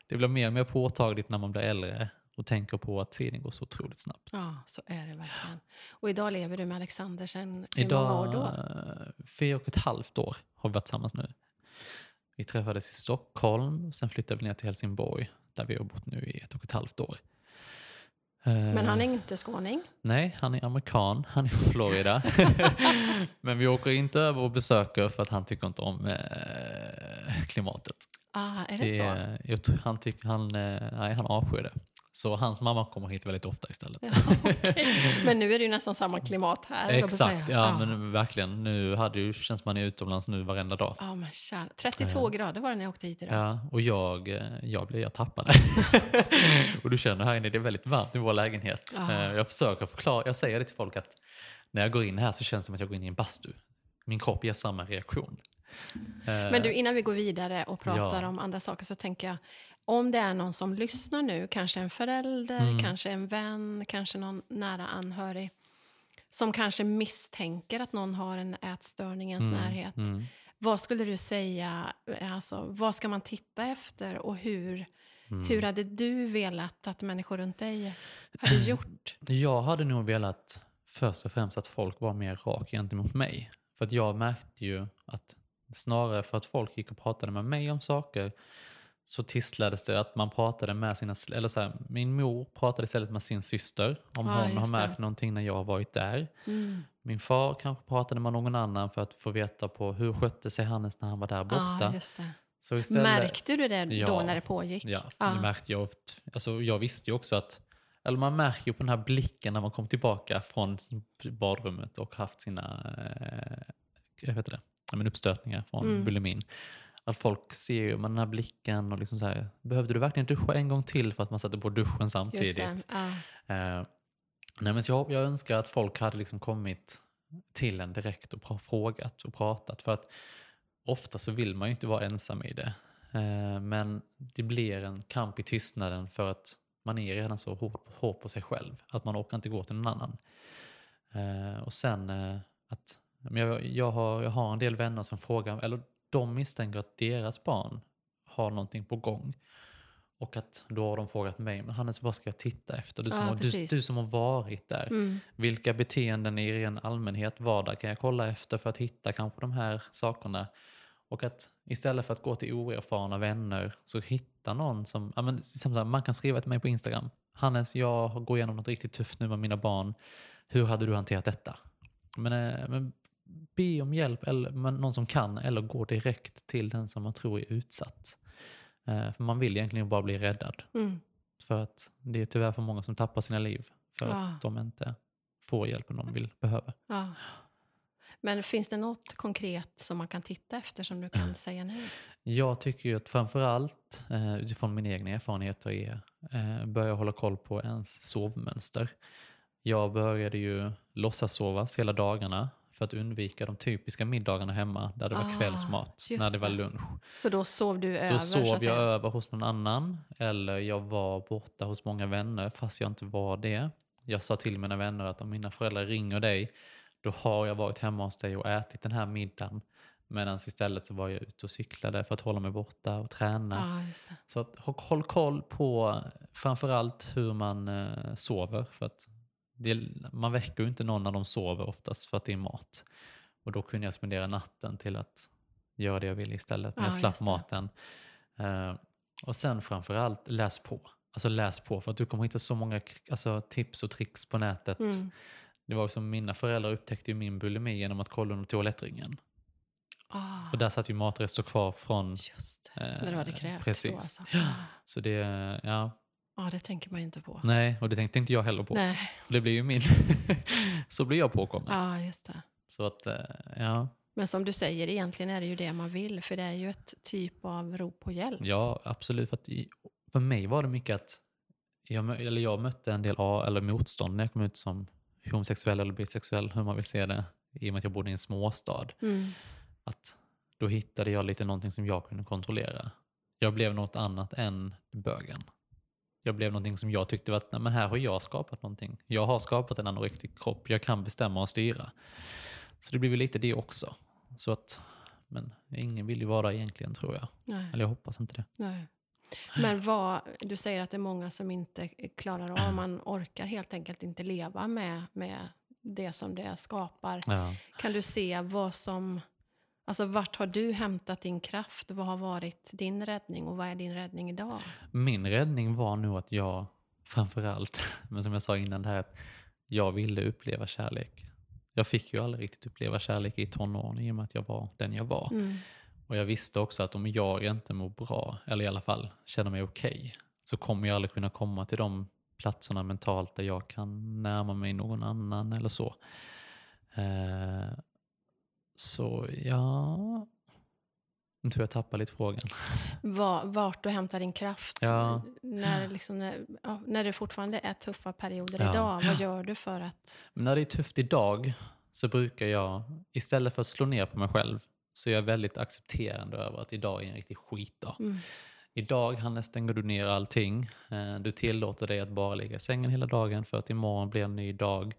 det blir mer och mer påtagligt när man blir äldre och tänker på att tiden går så otroligt snabbt. Ja, så är det verkligen. Och idag lever du med Alexander sedan hur många år Idag, då? eh, fyra och ett halvt år har vi varit tillsammans nu. Vi träffades i Stockholm, sen flyttade vi ner till Helsingborg där vi har bott nu i ett och ett halvt år. Men han är inte skåning? Nej, han är amerikan. Han är från Florida. Men vi åker inte över och besöker för att han tycker inte om eh, klimatet. Ah, är det, det så? Jag, han, tycker, han, eh, nej, han avskyr det. Så hans mamma kommer hit väldigt ofta istället. Ja, okay. Men nu är det ju nästan samma klimat här. Exakt, ja, ah. men verkligen. Nu hade ju, känns man är utomlands nu varenda dag. Ja, men 32 ja. grader var det när jag åkte hit idag. Ja, och jag, eh, jag, blev, jag tappade. och du känner här inne, det är väldigt varmt i vår lägenhet. Ah. Jag försöker förklara, jag säger det till folk att när jag går in här så känns det som att jag går in i en bastu. Min kropp ger samma reaktion. Men du, innan vi går vidare och pratar ja. om andra saker så tänker jag, om det är någon som lyssnar nu, kanske en förälder, mm. kanske en vän, kanske någon nära anhörig som kanske misstänker att någon har en ätstörning i ens mm. närhet. Mm. Vad skulle du säga, alltså, vad ska man titta efter och hur, mm. hur hade du velat att människor runt dig hade gjort? Jag hade nog velat först och främst att folk var mer rak gentemot mig. För att jag märkte ju att snarare för att folk gick och pratade med mig om saker så tisslades det att man pratade med sina, eller så här, min mor pratade istället med sin syster om ja, hon har märkt det. någonting när jag har varit där. Mm. Min far kanske pratade med någon annan för att få veta på hur skötte sig Hannes när han var där borta. Ja, så istället, Märkte du det ja, då när det pågick? Ja, ja. det märkte jag. Alltså, jag visste ju också att, eller man märker ju på den här blicken när man kom tillbaka från badrummet och haft sina eh, jag vet det, men uppstötningar från mm. bulimin att folk ser ju med den här blicken och liksom så här, behövde du verkligen duscha en gång till för att man satte på duschen samtidigt? Ja. Uh, nej, men jag, jag önskar att folk hade liksom kommit till en direkt och frågat och pratat. För att ofta så vill man ju inte vara ensam i det. Uh, men det blir en kamp i tystnaden för att man är redan så hård, hård på sig själv att man orkar inte gå till någon annan. Uh, och sen att jag, jag, har, jag har en del vänner som frågar, eller de misstänker att deras barn har någonting på gång. Och att då har de frågat mig, men Hannes vad ska jag titta efter? Du som, ja, har, du, du, som har varit där. Mm. Vilka beteenden i ren allmänhet, vardag kan jag kolla efter för att hitta kanske de här sakerna? Och att istället för att gå till oerfarna vänner så hitta någon som, ja, men, man kan skriva till mig på Instagram. Hannes, jag går igenom något riktigt tufft nu med mina barn. Hur hade du hanterat detta? Men, eh, men be om hjälp, eller någon som kan, eller gå direkt till den som man tror är utsatt. Eh, för man vill egentligen bara bli räddad. Mm. För att det är tyvärr för många som tappar sina liv för ja. att de inte får hjälpen de vill behöva. Ja. Men finns det något konkret som man kan titta efter som du kan säga nu? Jag tycker ju att framförallt eh, utifrån mina egna erfarenheter är eh, börja hålla koll på ens sovmönster. Jag började ju låtsas sova hela dagarna för att undvika de typiska middagarna hemma där det var ah, kvällsmat, när det var lunch. Så då sov du över? Då sov jag över hos någon annan eller jag var borta hos många vänner fast jag inte var det. Jag sa till mina vänner att om mina föräldrar ringer dig då har jag varit hemma hos dig och ätit den här middagen. Medan istället så var jag ute och cyklade för att hålla mig borta och träna. Ah, så att, håll koll på framförallt hur man eh, sover. För att det, man väcker ju inte någon när de sover oftast för att det är mat. Och då kunde jag spendera natten till att göra det jag ville istället. Men ja, jag slapp maten. Uh, och sen framförallt läs på. Alltså läs på för att du kommer hitta så många alltså, tips och tricks på nätet. Mm. Det var som mina föräldrar upptäckte ju min bulimi genom att kolla under toalettringen. Oh. Och där satt ju matrester kvar från... Just det, eh, när du hade kräkts Precis. Då alltså. ja. Så det, ja, Ja, det tänker man ju inte på. Nej, och det tänkte inte jag heller på. Nej. Det blir ju min... så blir jag påkommen. Ja, just det. Så att, eh, ja. Men som du säger, egentligen är det ju det man vill, för det är ju ett typ av rop på hjälp. Ja, absolut. För, att, för mig var det mycket att jag, eller jag mötte en del eller motstånd när jag kom ut som homosexuell eller bisexuell, hur man vill se det, i och med att jag bodde i en småstad. Mm. Att då hittade jag lite någonting som jag kunde kontrollera. Jag blev något annat än bögen jag blev någonting som jag tyckte var att nej, men här har jag skapat någonting. Jag har skapat en anorektisk kropp, jag kan bestämma och styra. Så det blir väl lite det också. Så att, men ingen vill ju vara där egentligen tror jag. Nej. Eller jag hoppas inte det. Nej. Men vad, du säger att det är många som inte klarar av, man orkar helt enkelt inte leva med, med det som det skapar. Ja. Kan du se vad som Alltså vart har du hämtat din kraft? Vad har varit din räddning och vad är din räddning idag? Min räddning var nog att jag framförallt. Men som jag sa innan, det här att jag ville uppleva kärlek. Jag fick ju aldrig riktigt uppleva kärlek i tonåren i och med att jag var den jag var. Mm. Och jag visste också att om jag inte mår bra, eller i alla fall känner mig okej, okay, så kommer jag aldrig kunna komma till de platserna mentalt där jag kan närma mig någon annan eller så. Eh, så ja, nu tror jag tappar lite frågan. Var, vart du hämtar din kraft ja. när, liksom, när, ja, när det fortfarande är tuffa perioder ja. idag. Vad gör du för att... Men när det är tufft idag så brukar jag, istället för att slå ner på mig själv, så är jag väldigt accepterande över att idag är en riktig skitdag. Mm. Idag Hannes stänger du ner allting. Eh, du tillåter dig att bara ligga i sängen hela dagen för att imorgon blir en ny dag.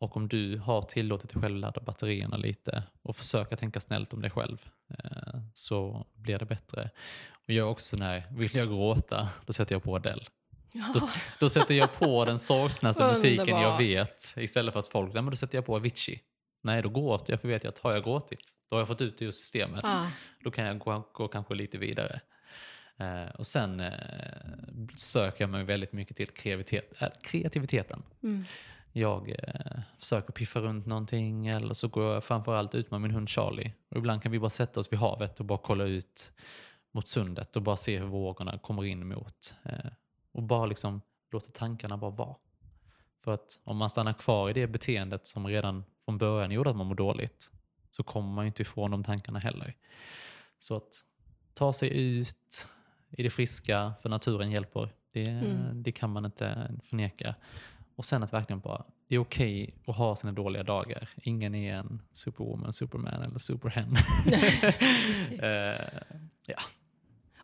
Och om du har tillåtit dig själv att ladda batterierna lite och försöka tänka snällt om dig själv eh, så blir det bättre. Och jag är också sån här, vill jag gråta, då sätter jag på Adele. Ja. Då, då, sätter jag på den sorgsnaste musiken jag vet istället för att folk, nej men då sätter jag på Avicii. Nej, då gråter jag för vet jag att har jag gråtit, då har jag fått ut det ur systemet. Ja. Då kan jag gå, gå kanske lite vidare. Eh, och sen eh, söker jag mig väldigt mycket till kreativitet, äh, kreativiteten. Mm. Jag eh, försöker piffa runt någonting eller så går jag framförallt ut med min hund Charlie. Och ibland kan vi bara sätta oss vid havet och bara kolla ut mot sundet och bara se hur vågorna kommer in mot. Eh, och bara liksom låta tankarna bara vara. För att om man stannar kvar i det beteendet som redan från början gjorde att man mår dåligt så kommer man ju inte ifrån de tankarna heller. Så att ta sig ut i det friska, för naturen hjälper. Det, mm. det kan man inte förneka. Och sen att verkligen bara, det är okej okay att ha sina dåliga dagar. Ingen är en superwoman, superman eller superhen. uh, ja.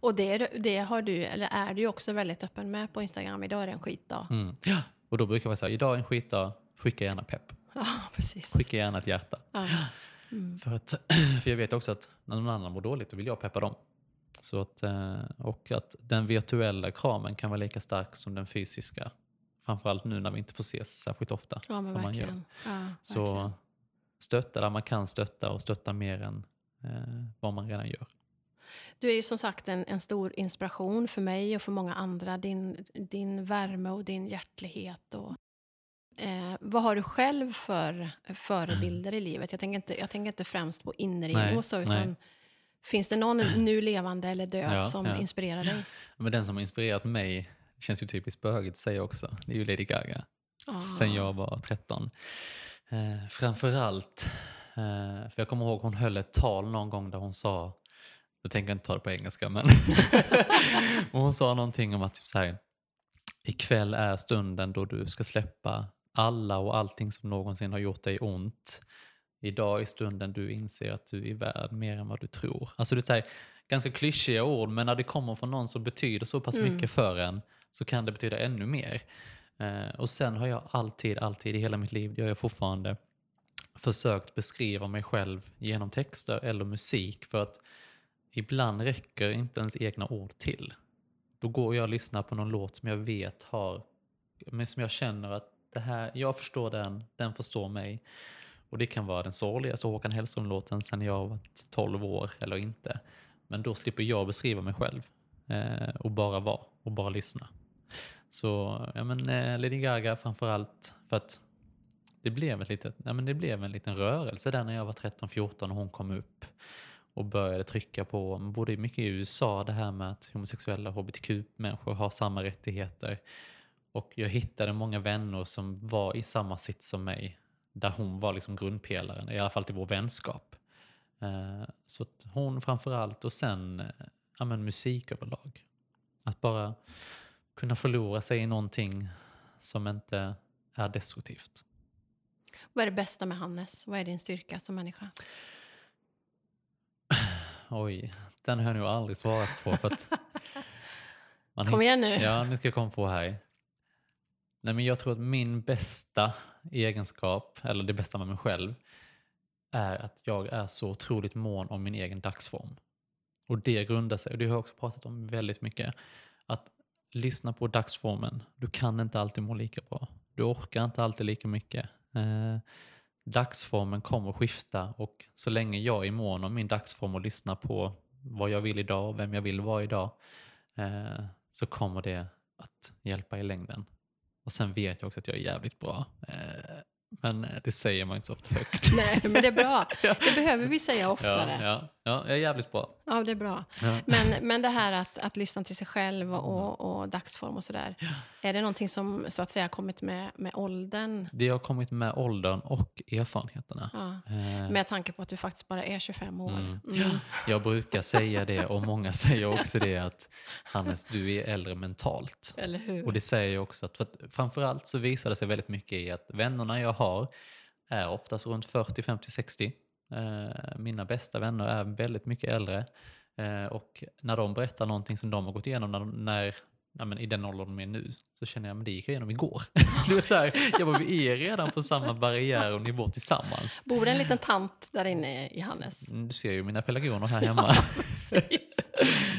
Och det, det har du, eller är du också väldigt öppen med på Instagram. Idag är det en skitdag. Mm. Ja, och då brukar jag säga, idag är en skitdag, skicka gärna pepp. Ja, precis. Skicka gärna ett hjärta. Ja. Mm. För, att, för jag vet också att när någon annan mår dåligt, då vill jag peppa dem. Så att, eh, och att den virtuella kramen kan vara lika stark som den fysiska. Framförallt nu när vi inte får ses särskilt ofta. Ja, men man gör. Ja, så verkligen. stötta där man kan stötta och stötta mer än eh, vad man redan gör. Du är ju som sagt en, en, stor inspiration för mig och för många andra. Din, din värme och din hjärtlighet. Och, eh, vad har du själv för förebilder i livet? Jag tänker inte, jag tänker inte främst på inredning och så, utan nej. finns det någon nu levande eller död ja, som ja. inspirerar dig? Men den som har inspirerat mig känns ju typiskt bögigt att säga också. Det är ju Lady Gaga. Oh. Sen jag var 13. Eh, framförallt, eh, för jag kommer ihåg hon höll ett tal någon gång där hon sa, jag tänker inte ta det på engelska men hon sa någonting om att typ så här, ikväll är stunden då du ska släppa alla och allting som någonsin har gjort dig ont. Idag är stunden du inser att du är värd mer än vad du tror. Alltså det är ganska klyschiga ord men när det kommer från någon som betyder så pass mm. mycket för en så kan det betyda ännu mer. Eh, och sen har jag alltid, alltid i hela mitt liv, det gör jag fortfarande, försökt beskriva mig själv genom texter eller musik för att ibland räcker inte ens egna ord till. Då går jag och lyssnar på någon låt som jag vet har, men som jag känner att det här, jag förstår den, den förstår mig. Och det kan vara den sorgligaste alltså Håkan Hellström-låten sen jag var 12 år eller inte. Men då slipper jag beskriva mig själv eh, och bara vara och bara lyssna. Så ja, men, eh, Lady Gaga framförallt för att det blev, ett litet, ja, men det blev en liten rörelse där när jag var 13-14 och hon kom upp och började trycka på, både mycket i USA, det här med att homosexuella hbtq-människor har samma rättigheter. Och jag hittade många vänner som var i samma sits som mig, där hon var liksom grundpelaren, i alla fall till vår vänskap. Eh, så att hon framförallt och sen eh, ja, men musik överlag. Att bara kunna förlora sig i någonting som inte är destruktivt. Vad är det bästa med Hannes? Vad är din styrka som människa? Oj, den har jag nog aldrig svarat på. För att man Kom igen nu. Ja, nu ska jag komma på här. Nej, men jag tror att min bästa egenskap, eller det bästa med mig själv, är att jag är så otroligt mån om min egen dagsform. Och det grundar sig, och det har jag också pratat om väldigt mycket, att lyssna på dagsformen. Du kan inte alltid må lika bra. Du orkar inte alltid lika mycket. Eh, dagsformen kommer skifta och så länge jag är mån om min dagsform och lyssnar på vad jag vill idag och vem jag vill vara idag eh, så kommer det att hjälpa i längden. Och sen vet jag också att jag är jävligt bra. Eh, men eh, det säger man inte så ofta högt. Nej, men det är bra. Det behöver vi säga oftare. Ja, ja, ja, jag är jävligt bra. Ja, det är bra. Ja. Men, men det här att, att lyssna till sig själv och, och dagsform och sådär. Är det någonting som så att säga kommit med, med åldern? Det har kommit med åldern och erfarenheterna. Ja. Eh, Med tanke på att du faktiskt bara är 25 år. Mm. Mm. Jag brukar säga det och många säger också det att Hannes, du är äldre mentalt. Eller hur? Och det säger jag också att, för att framförallt så visar det sig väldigt mycket i att vännerna jag har är oftast runt 40, 50, 60. Eh, mina bästa vänner är väldigt mycket äldre. Eh, och när de berättar någonting som de har gått igenom när, när ja, men i den åldern de är nu så känner jag att det gick jag igenom igår. du vet, så här, jag bara, vi är redan på samma barriär och nivå tillsammans. Bor det en liten tant där inne i Hannes? Mm, Du ser ju mina pelargoner här hemma. Precis.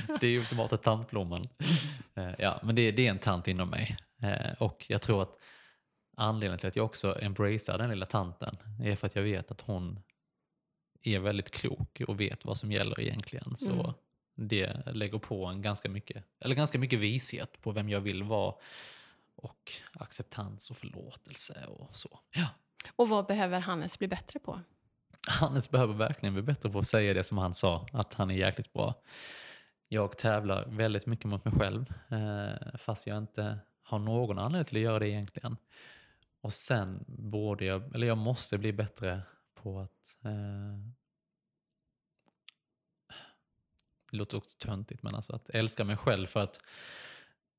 det är ju ultimata tantblomman. Eh, Ja, men det, det är en tant inom mig. Eh, Och jag tror att anledningen till att jag också embracear den lilla tanten är för att jag vet att hon är väldigt klok och vet vad som gäller egentligen. Så Mm. det lägger på en ganska mycket, eller ganska mycket vishet på vem jag vill vara och acceptans och förlåtelse och så. Ja. Och vad behöver Hannes bli bättre på? Hannes behöver verkligen bli bättre på att säga det som han sa, att han är jäkligt bra. Jag tävlar väldigt mycket mot mig själv, eh, fast jag inte har någon anledning till att göra det egentligen. Och sen borde jag, eller jag måste bli bättre på att eh, det låter också töntigt, men alltså att älska mig själv för att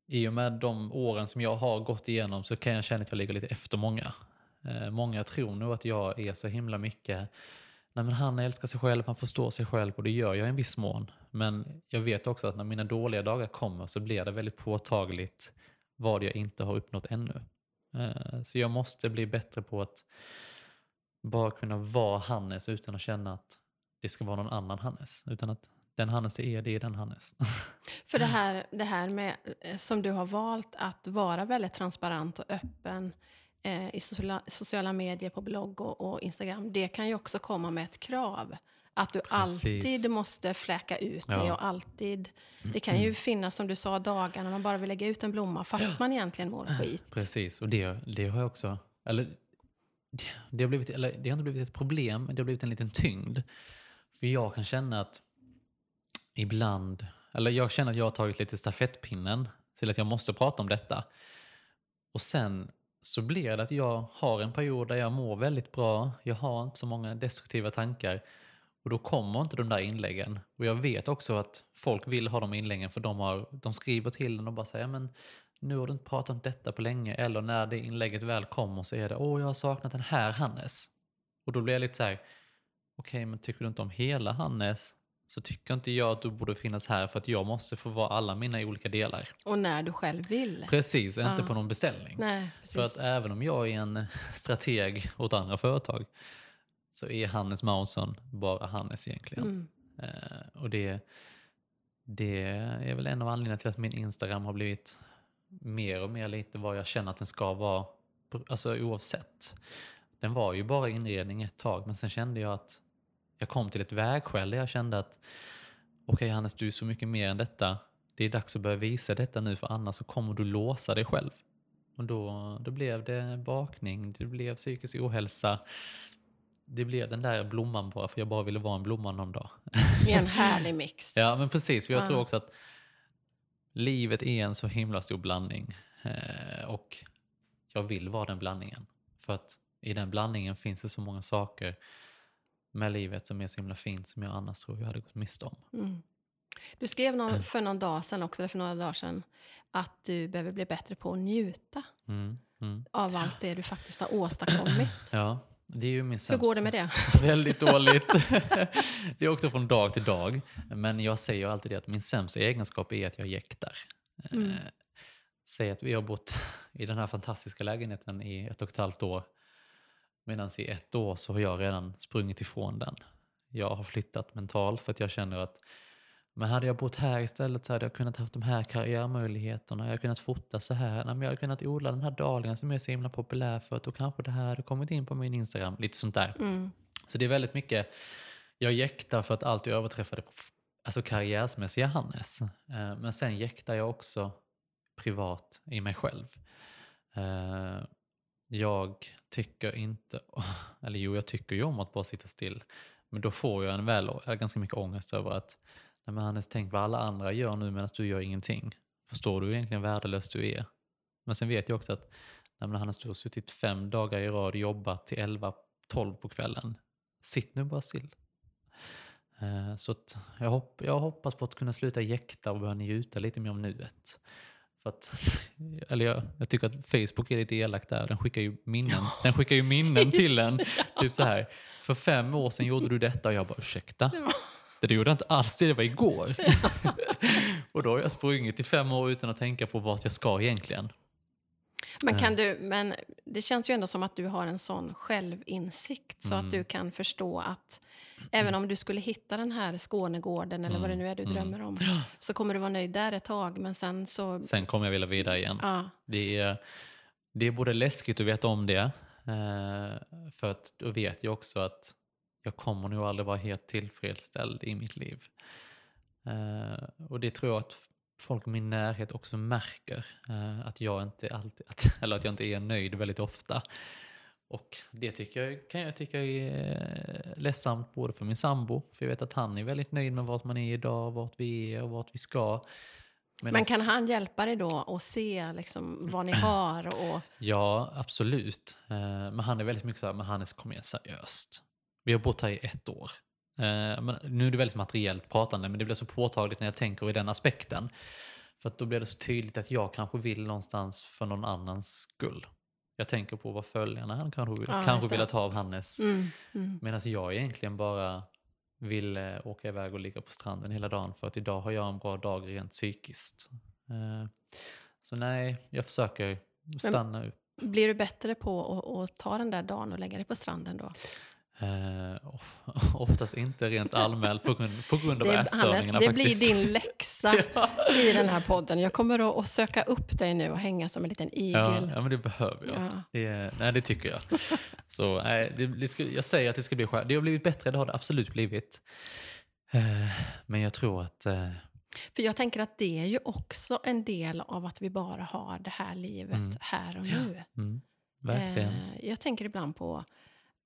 i och med de åren som jag har gått igenom så kan jag känna att jag ligger lite efter många. Eh, många tror nog att jag är så himla mycket Nej, men han älskar sig själv, han förstår sig själv och det gör jag i en viss mån. Men jag vet också att när mina dåliga dagar kommer så blir det väldigt påtagligt vad jag inte har uppnått ännu. Eh, Så jag måste bli bättre på att bara kunna vara Hannes utan att känna att det ska vara någon annan Hannes. Utan att den Hannes det är, det är den Hannes. För det här, det här med, eh, som du har valt att vara väldigt transparent och öppen eh, i sociala, sociala medier, på blogg och, och Instagram, det kan ju också komma med ett krav. Att du Precis. alltid måste fläka ut det Ja. och alltid... Det kan ju finnas, som du sa, dagar när man bara vill lägga ut en blomma fast man egentligen mår skit. Precis, och det, det har jag också... Eller, det, det, har blivit, eller, det har inte blivit ett problem, men det har blivit en liten tyngd. För jag kan känna att ibland... Eller jag känner att jag har tagit lite stafettpinnen till att jag måste prata om detta. Och sen så blir det att jag har en period där jag mår väldigt bra. Jag har inte så många destruktiva tankar. Och då kommer inte de där inläggen. Och jag vet också att folk vill ha de inläggen för de, har, de skriver till en och bara säger men nu har du inte pratat om detta på länge. Eller när det inlägget väl kommer så är det åh jag har saknat den här Hannes. Och då blir jag lite så här okej men tycker du inte om hela Hannes så tycker inte jag att du borde finnas här för att jag måste få vara alla mina olika delar. Och när du själv vill. Precis, inte på någon beställning. Nej. För att även om jag är en strateg åt andra företag så är Hannes Mausson bara Hannes egentligen. Mm. Eh, och det, det är väl en av anledningarna till att min Instagram har blivit mer och mer lite vad jag känner att den ska vara, alltså oavsett. Den var ju bara inredning ett tag men sen kände jag att jag kom till ett vägskäl där jag kände att okej Hannes, du är så mycket mer än detta. Det är dags att börja visa detta nu för annars så kommer du låsa dig själv. Och då, då blev det bakning, det blev psykisk ohälsa. Det blev den där blomman bara för jag bara ville vara en blomma någon dag. I en härlig mix. Ja, men precis. För jag Ja. tror också att livet är en så himla stor blandning. Eh, och jag vill vara den blandningen. För att i den blandningen finns det så många saker med livet som är så himla fint som jag annars tror jag hade gått miste om. Mm. Du skrev någon, för någon dag sedan också, eller för några dagar sedan, att du behöver bli bättre på att njuta Mm, mm. av allt det du faktiskt har åstadkommit. Ja, det är ju min Hur går det med det? Väldigt dåligt. det är också från dag till dag. Men jag säger alltid det att min sämsta egenskap är att jag jäktar. Mm. Eh, säg att vi har bott i den här fantastiska lägenheten i ett och ett halvt år. Medan i ett år så har jag redan sprungit ifrån den. Jag har flyttat mentalt för att jag känner att men hade jag bott här istället så hade jag kunnat haft de här karriärmöjligheterna. Jag hade kunnat fota så här. Nej, men jag hade kunnat odla den här dahlian som är så himla populär för. Att då kanske det här hade kommit in på min Instagram. Lite sånt där. Mm. Så det är väldigt mycket, jag jäktar för att alltid överträffa det alltså karriärsmässiga Hannes. Eh, Men sen jäktar jag också privat i mig själv. Eh, jag tycker inte, eller jo jag tycker ju om att bara sitta still. Men då får jag en väl, ganska mycket ångest över att, nej men Hannes tänk vad alla andra gör nu medan du gör ingenting. Förstår du egentligen värdelös du är? Men sen vet jag också att, nej men Hannes du har suttit fem dagar i rad och jobbat till 11-12 på kvällen. Sitt nu bara still. Eh, så jag, hopp, jag hoppas på att kunna sluta jäkta och börja njuta lite mer om nuet. För att, eller jag, jag, tycker att Facebook är lite elak där. Den skickar ju minnen, den skickar ju minnen till en. Typ så här, för fem år sedan gjorde du detta och jag bara ursäkta? Det gjorde jag inte alls det, det var igår. och då har jag sprungit i fem år utan att tänka på vart jag ska egentligen. Men, kan du, men det känns ju ändå som att du har en sån självinsikt så mm. att du kan förstå att även om du skulle hitta den här Skånegården eller mm. vad det nu är du mm. drömmer om så kommer du vara nöjd där ett tag men sen så... Sen kommer jag vilja vidare igen. Ja. Det, är, det är både läskigt att veta om det eh, för att då vet jag också att jag kommer nog aldrig vara helt tillfredsställd i mitt liv. Eh, och det tror jag att folk i min närhet också märker eh, att, jag inte alltid, att, eller att jag inte är nöjd väldigt ofta. Och det tycker jag, kan jag tycka är ledsamt både för min sambo, för jag vet att han är väldigt nöjd med vart man är idag, vart vi är och vart vi ska. Medan... Men kan han hjälpa dig då att se liksom vad ni har? Och... Ja, absolut. Eh, men han är väldigt mycket så här, men Hannes kom igen seriöst. Vi har bott här i ett år. Eh, men nu är det väldigt materiellt pratande, men det blir så påtagligt när jag tänker i den aspekten. För då blir det så tydligt att jag kanske vill någonstans för någon annans skull. Jag tänker på vad följarna han kanske, vill, ja, kanske vill ta av Hannes. Mm, mm. Medan jag egentligen bara vill eh, åka iväg och ligga på stranden hela dagen för att idag har jag en bra dag rent psykiskt. Eh, så nej, jag försöker stanna upp. Blir du bättre på att, att ta den där dagen och lägga dig på stranden då? Uh, oftast inte rent allmänt på grund, på grund av det, ätstörningarna. det blir din läxa ja. i den här podden. Jag kommer att, söka upp dig nu och hänga som en liten igel. Ja, ja men det behöver jag. Ja. Det, nej, det tycker jag. Så nej, det, det ska, jag säger att det ska bli skönt. Det har blivit bättre, det har det absolut blivit. Uh, men jag tror att... Uh, för jag tänker att det är ju också en del av att vi bara har det här livet mm. här och nu. Mm, verkligen. jag tänker ibland på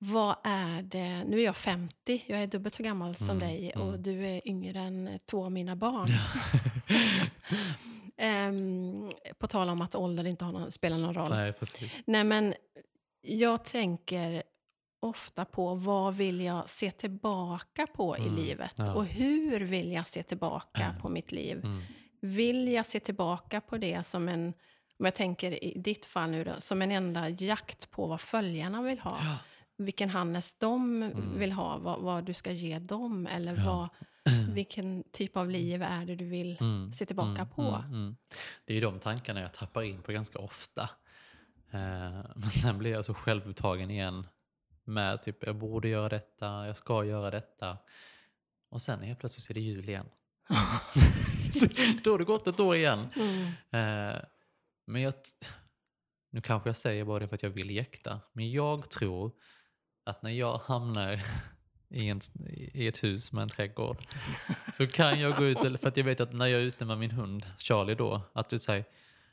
vad är det, nu är jag 50, jag är dubbelt så gammal som mm, dig och mm. du är yngre än två av mina barn. Um, på tal om att ålder inte har någon, spelar någon roll. Nej. Nej, men jag tänker ofta på vad vill jag se tillbaka på mm, i livet ja. och hur vill jag se tillbaka på mitt liv. Mm. Vill jag se tillbaka på det som en, om jag tänker i ditt fall nu då, som en enda jakt på vad följarna vill ha. Ja vilken Hannes de mm. vill ha, vad, vad, du ska ge dem eller ja. vad, vilken typ av liv är det du vill mm. se tillbaka mm. på. Mm. Mm. Det är de tankarna jag tappar in på ganska ofta. Eh, men sen blir jag så självupptagen igen med typ jag borde göra detta, jag ska göra detta. Och sen helt plötsligt så är det jul igen. Då har det gått ett år igen. Eh, men jag, nu kanske jag säger bara det för att jag vill jäkta, men jag tror att när jag hamnar i, en, i ett hus med en trädgård så kan jag gå ut, för att jag vet att när jag är ute med min hund Charlie då, att du säger,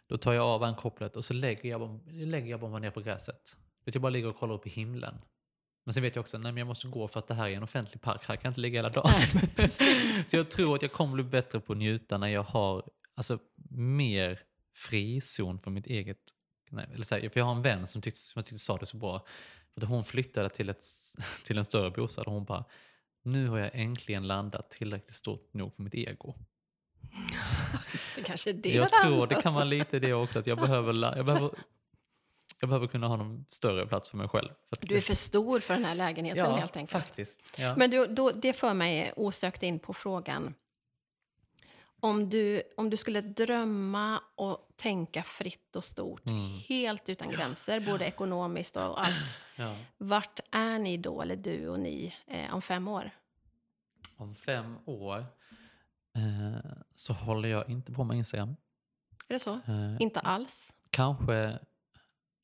då tar jag av ankopplet och så lägger jag, lägger jag bara ner på gräset. Jag bara ligger och kollar upp i himlen. Men sen vet jag också att jag måste gå för att det här är en offentlig park, här kan jag inte ligga hela dagen. så jag tror att jag kommer bli bättre på att njuta när jag har alltså, mer frizon för mitt eget... Nej, eller så här, för jag har en vän som tyckte, som tyckte sa det så bra. För hon flyttade till, ett, till en större bostad och hon bara, nu har jag äntligen landat tillräckligt stort nog för mitt ego. det kanske är det Jag tror det kan vara lite det också, att jag behöver, jag behöver, jag behöver kunna ha någon större plats för mig själv. För du är för stor för den här lägenheten ja, helt enkelt. Faktiskt, ja. Men du, då, det för mig osökt in på frågan, om du, om du skulle drömma och tänka fritt och stort, mm. helt utan gränser, både ekonomiskt och allt. Ja. Vart är ni då, eller du och ni, eh, om fem år? Om fem år eh, så håller jag inte på med Instagram. Är det så? Eh, inte alls? Kanske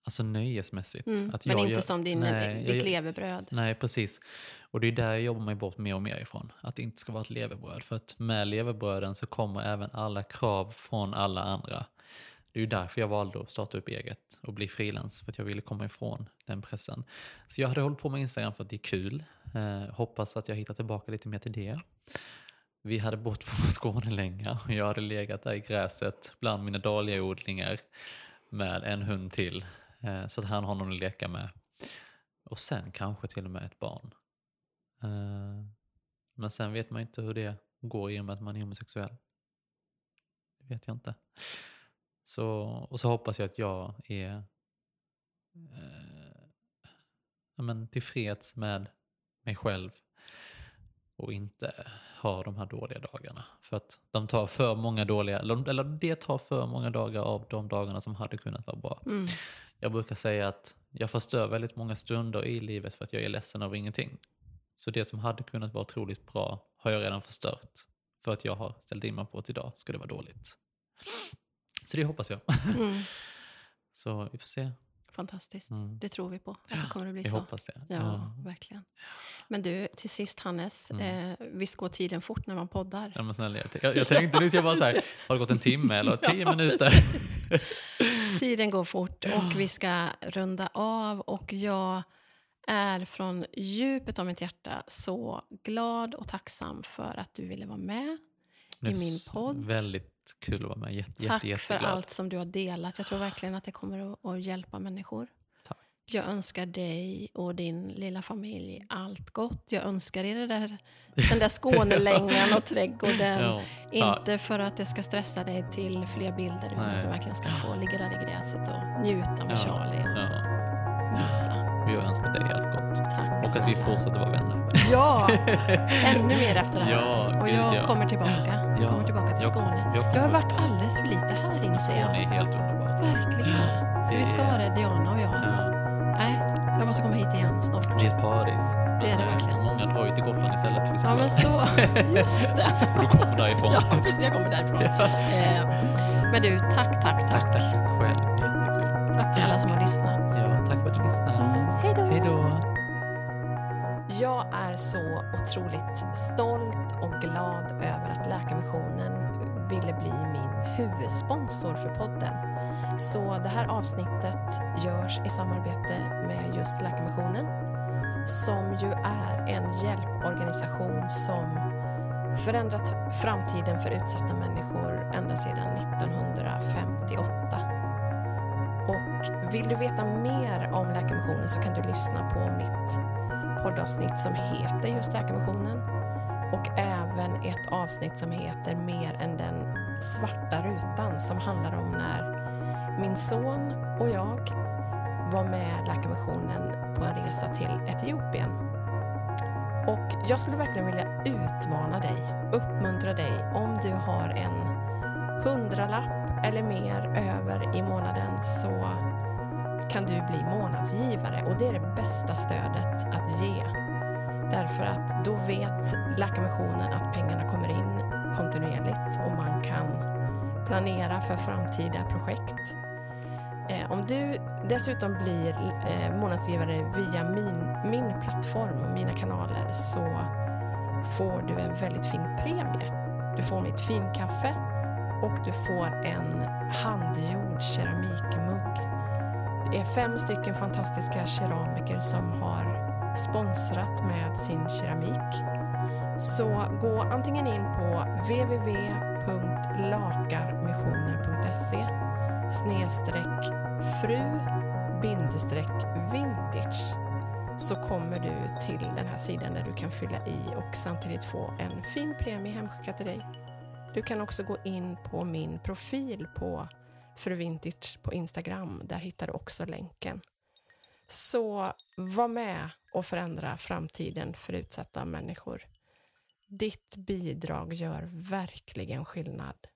Alltså nöjesmässigt. Mm, att men inte gör, som din, nej, ditt levebröd. Nej, precis. Och det är där jag jobbar mig bort mer och mer ifrån. Att det inte ska vara ett levebröd. För att med levebröden så kommer även alla krav från alla andra. Det är ju därför jag valde att starta upp eget och bli frilans, för att jag ville komma ifrån den pressen. Så jag hade hållit på med Instagram för att det är kul. Eh, hoppas att jag hittar tillbaka lite mer till det. Vi hade bott på Skånelänga och jag hade legat där i gräset bland mina dahlia odlingar med en hund till. Eh, så att han har någon att leka med. Och sen kanske till och med ett barn. Eh, men sen vet man inte hur det går i och med att man är homosexuell. Det vet jag inte. Så, och så hoppas jag att jag är eh, men tillfreds med mig själv och inte har de här dåliga dagarna. För att de tar för många dåliga, eller det tar för många dagar av de dagarna som hade kunnat vara bra. Mm. Jag brukar säga att jag förstör väldigt många stunder i livet för att jag är ledsen över ingenting. Så det som hade kunnat vara otroligt bra har jag redan förstört för att jag har ställt in mig på att idag ska det vara dåligt. Så det hoppas jag. Mm. så vi får se. Fantastiskt. Mm. Det tror vi på, att det kommer att bli jag så. hoppas det. Ja, ja, verkligen. Men du, till sist Hannes, mm. eh, visst går tiden fort när man poddar? Ja, men snälla, jag, jag, jag tänkte nyss, jag bara så här, har det gått en timme eller tio ja, minuter? tiden går fort och vi ska runda av och jag är från djupet av mitt hjärta så glad och tacksam för att du ville vara med i min podd. Väldigt kul att vara med. Jätte, Tack jätte, för allt som du har delat. Jag tror verkligen att det kommer att, att hjälpa människor. Tack. Jag önskar dig och din lilla familj allt gott. Jag önskar er där, den där Skånelängan och trädgården. Ja. Inte för att det ska stressa dig till fler bilder utan Nej. att du verkligen ska få ligga där i gräset och njuta med ja. Charlie och ja. mysa. Och jag önskar dig allt gott. Tack Och att vi fortsätter vara vänner. Ja, ännu mer efter det här. Ja, och jag ja. kommer tillbaka. Jag kommer tillbaka till Skåne. Jag, jag, har varit alldeles för lite här inser jag. Skåne är helt underbart. Verkligen. Så vi sa det, Diana och jag, att nej, jag måste komma hit igen snart. Det är ett paradis. Det är det verkligen. Många drar ju till Gotland istället. Till ja, men så. Just det. och du kommer därifrån. ja, precis. Jag kommer därifrån. Eh, men du, tack, tack, tack. Tack, tack själv. Tack till alla som har lyssnat. Ja, tack för att du lyssnade. Hej då! Hej då! Jag är så otroligt stolt och glad över att Läkarmissionen ville bli min huvudsponsor för podden. Så det här avsnittet görs i samarbete med just Läkarmissionen som ju är en hjälporganisation som förändrat framtiden för utsatta människor ända sedan 1958. Och vill du veta mer om Läkarmissionen så kan du lyssna på mitt poddavsnitt som heter just Läkarmissionen och även ett avsnitt som heter Mer än den svarta rutan som handlar om när min son och jag var med Läkarmissionen på en resa till Etiopien. Och jag skulle verkligen vilja utmana dig, uppmuntra dig om du har en hundralapp eller mer över i månaden så kan du bli månadsgivare och det är det bästa stödet att ge. Därför att då vet Läkarmissionen att pengarna kommer in kontinuerligt och man kan planera för framtida projekt. Eh, om du dessutom blir eh, månadsgivare via min, min plattform och mina kanaler så får du en väldigt fin premie. Du får mitt finkaffe och du får en handgjord keramikmugg det är fem stycken fantastiska keramiker som har sponsrat med sin keramik. Så gå antingen in på www.lakarmissionen.se snedstreck fru bindestreck vintage så kommer du till den här sidan där du kan fylla i och samtidigt få en fin premie hemskickad till dig. Du kan också gå in på min profil på Fru Vintage på Instagram. Där hittar du också länken. Så var med och förändra framtiden för utsatta människor. Ditt bidrag gör verkligen skillnad.